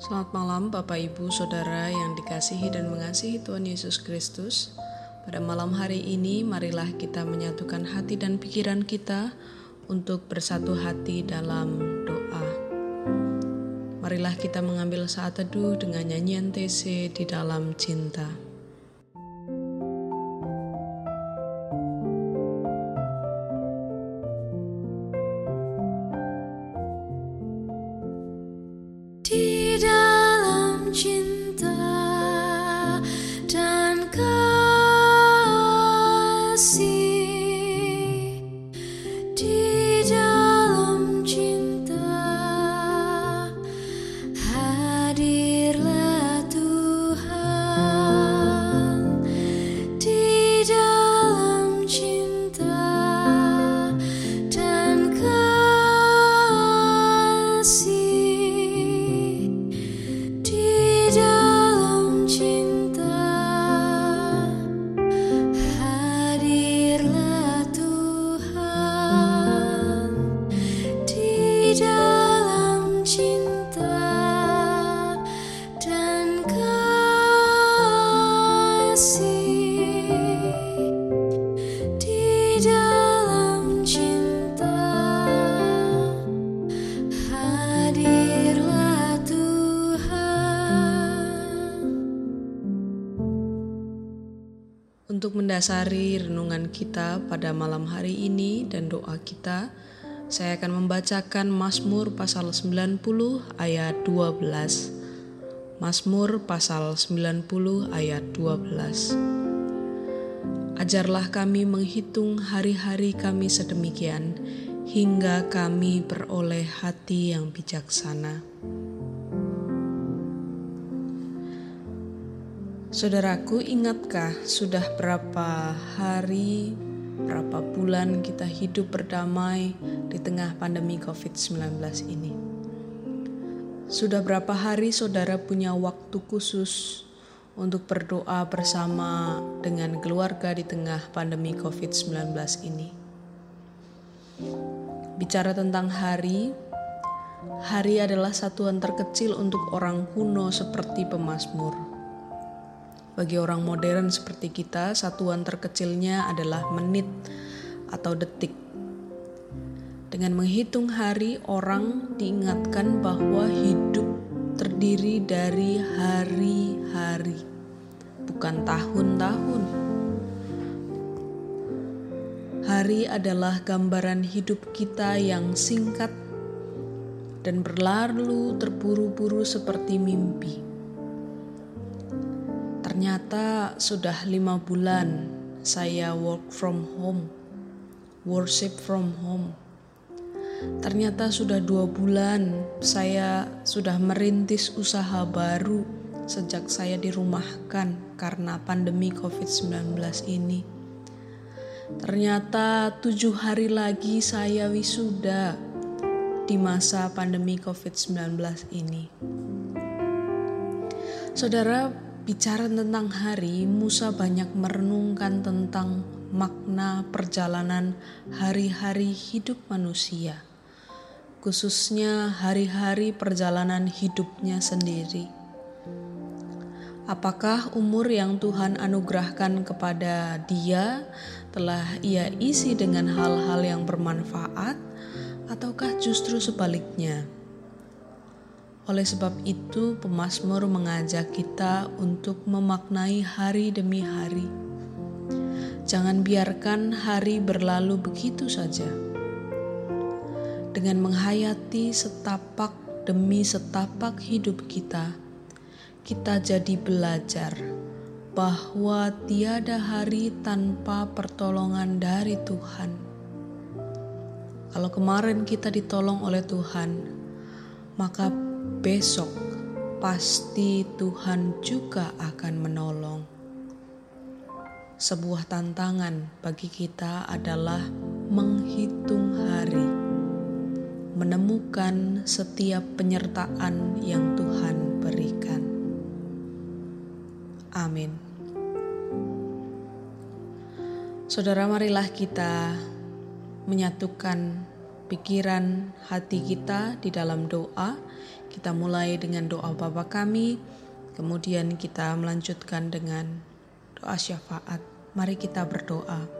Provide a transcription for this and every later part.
Selamat malam Bapak Ibu Saudara yang dikasihi dan mengasihi Tuhan Yesus Kristus. Pada malam hari ini marilah kita menyatukan hati dan pikiran kita untuk bersatu hati dalam doa. Marilah kita mengambil saat teduh dengan nyanyian TC di dalam cinta. Untuk mendasari renungan kita pada malam hari ini dan doa kita, saya akan membacakan Mazmur pasal 90 ayat 12. Mazmur pasal 90 ayat 12. Ajarlah kami menghitung hari-hari kami sedemikian hingga kami beroleh hati yang bijaksana. Saudaraku, ingatkah sudah berapa hari, berapa bulan kita hidup berdamai di tengah pandemi COVID-19 ini? Sudah berapa hari saudara punya waktu khusus untuk berdoa bersama dengan keluarga di tengah pandemi COVID-19 ini? Bicara tentang hari, hari adalah satuan terkecil untuk orang kuno seperti pemazmur bagi orang modern seperti kita, satuan terkecilnya adalah menit atau detik. Dengan menghitung hari, orang diingatkan bahwa hidup terdiri dari hari-hari, bukan tahun-tahun. Hari adalah gambaran hidup kita yang singkat dan berlalu terburu-buru seperti mimpi. Ternyata sudah lima bulan saya work from home, worship from home. Ternyata sudah dua bulan saya sudah merintis usaha baru sejak saya dirumahkan karena pandemi COVID-19 ini. Ternyata tujuh hari lagi saya wisuda di masa pandemi COVID-19 ini. Saudara, Bicara tentang hari, Musa banyak merenungkan tentang makna perjalanan hari-hari hidup manusia, khususnya hari-hari perjalanan hidupnya sendiri. Apakah umur yang Tuhan anugerahkan kepada dia telah ia isi dengan hal-hal yang bermanfaat, ataukah justru sebaliknya? Oleh sebab itu, pemazmur mengajak kita untuk memaknai hari demi hari. Jangan biarkan hari berlalu begitu saja. Dengan menghayati setapak demi setapak hidup kita, kita jadi belajar bahwa tiada hari tanpa pertolongan dari Tuhan. Kalau kemarin kita ditolong oleh Tuhan, maka besok pasti Tuhan juga akan menolong. Sebuah tantangan bagi kita adalah menghitung hari, menemukan setiap penyertaan yang Tuhan berikan. Amin. Saudara, marilah kita menyatukan pikiran, hati kita di dalam doa. Kita mulai dengan doa Bapa kami, kemudian kita melanjutkan dengan doa syafaat. Mari kita berdoa.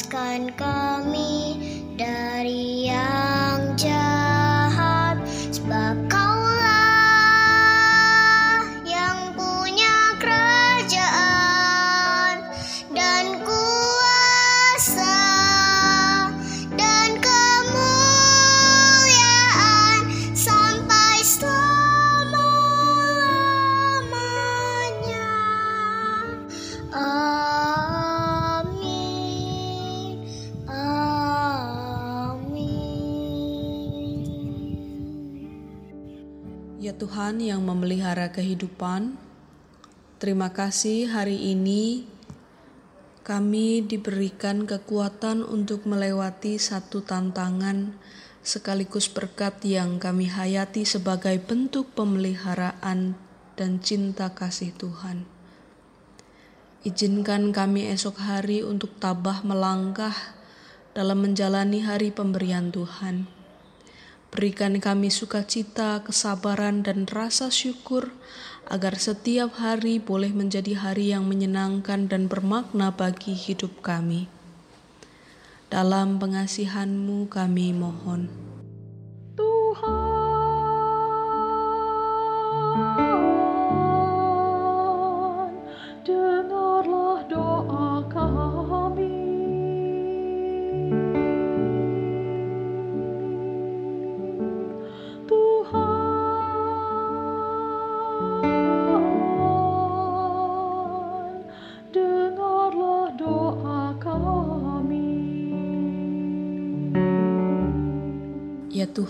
lepaskan kami dari yang jahat. Tuhan yang memelihara kehidupan, terima kasih hari ini kami diberikan kekuatan untuk melewati satu tantangan sekaligus berkat yang kami hayati sebagai bentuk pemeliharaan dan cinta kasih Tuhan. Izinkan kami esok hari untuk tabah melangkah dalam menjalani hari pemberian Tuhan Berikan kami sukacita, kesabaran, dan rasa syukur agar setiap hari boleh menjadi hari yang menyenangkan dan bermakna bagi hidup kami. Dalam pengasihanmu kami mohon. Ya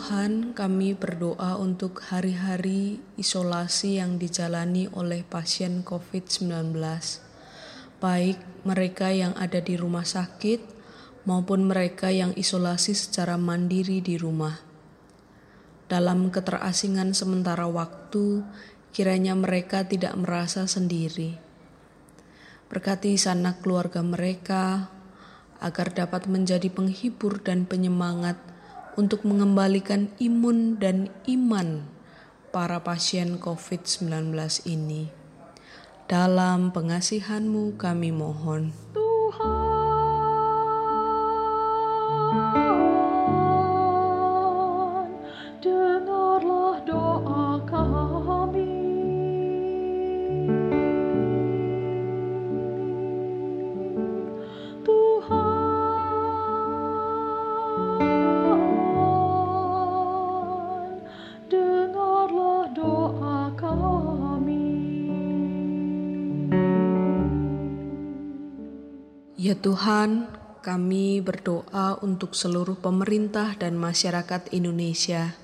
Tuhan, kami berdoa untuk hari-hari isolasi yang dijalani oleh pasien COVID-19, baik mereka yang ada di rumah sakit maupun mereka yang isolasi secara mandiri di rumah. Dalam keterasingan sementara waktu, kiranya mereka tidak merasa sendiri. Berkati sana keluarga mereka agar dapat menjadi penghibur dan penyemangat untuk mengembalikan imun dan iman para pasien COVID-19 ini. Dalam pengasihanmu kami mohon. Ya Tuhan, kami berdoa untuk seluruh pemerintah dan masyarakat Indonesia.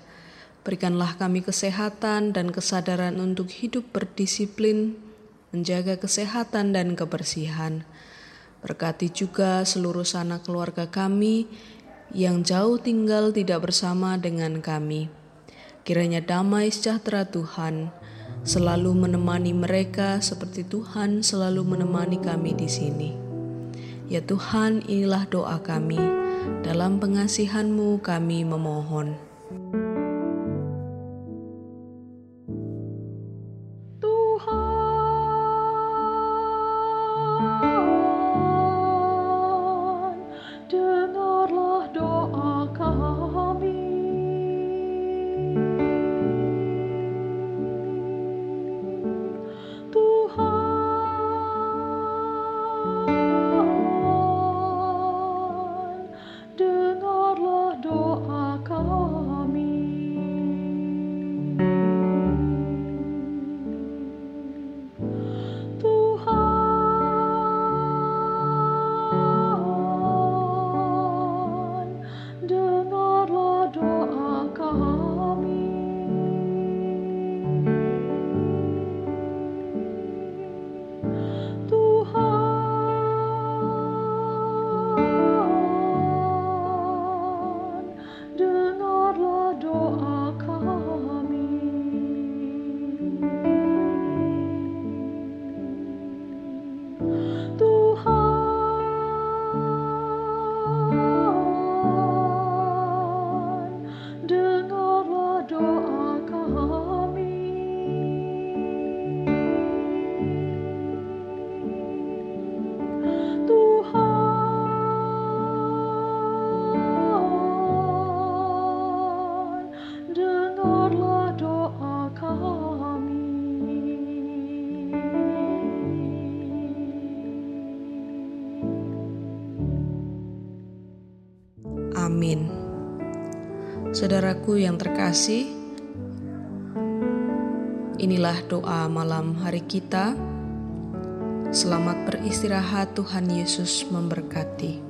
Berikanlah kami kesehatan dan kesadaran untuk hidup berdisiplin, menjaga kesehatan dan kebersihan. Berkati juga seluruh sanak keluarga kami yang jauh tinggal tidak bersama dengan kami. Kiranya damai sejahtera Tuhan selalu menemani mereka seperti Tuhan selalu menemani kami di sini. Ya Tuhan, inilah doa kami. Dalam pengasihan-Mu kami memohon. Amin. Saudaraku yang terkasih, inilah doa malam hari kita. Selamat beristirahat, Tuhan Yesus memberkati.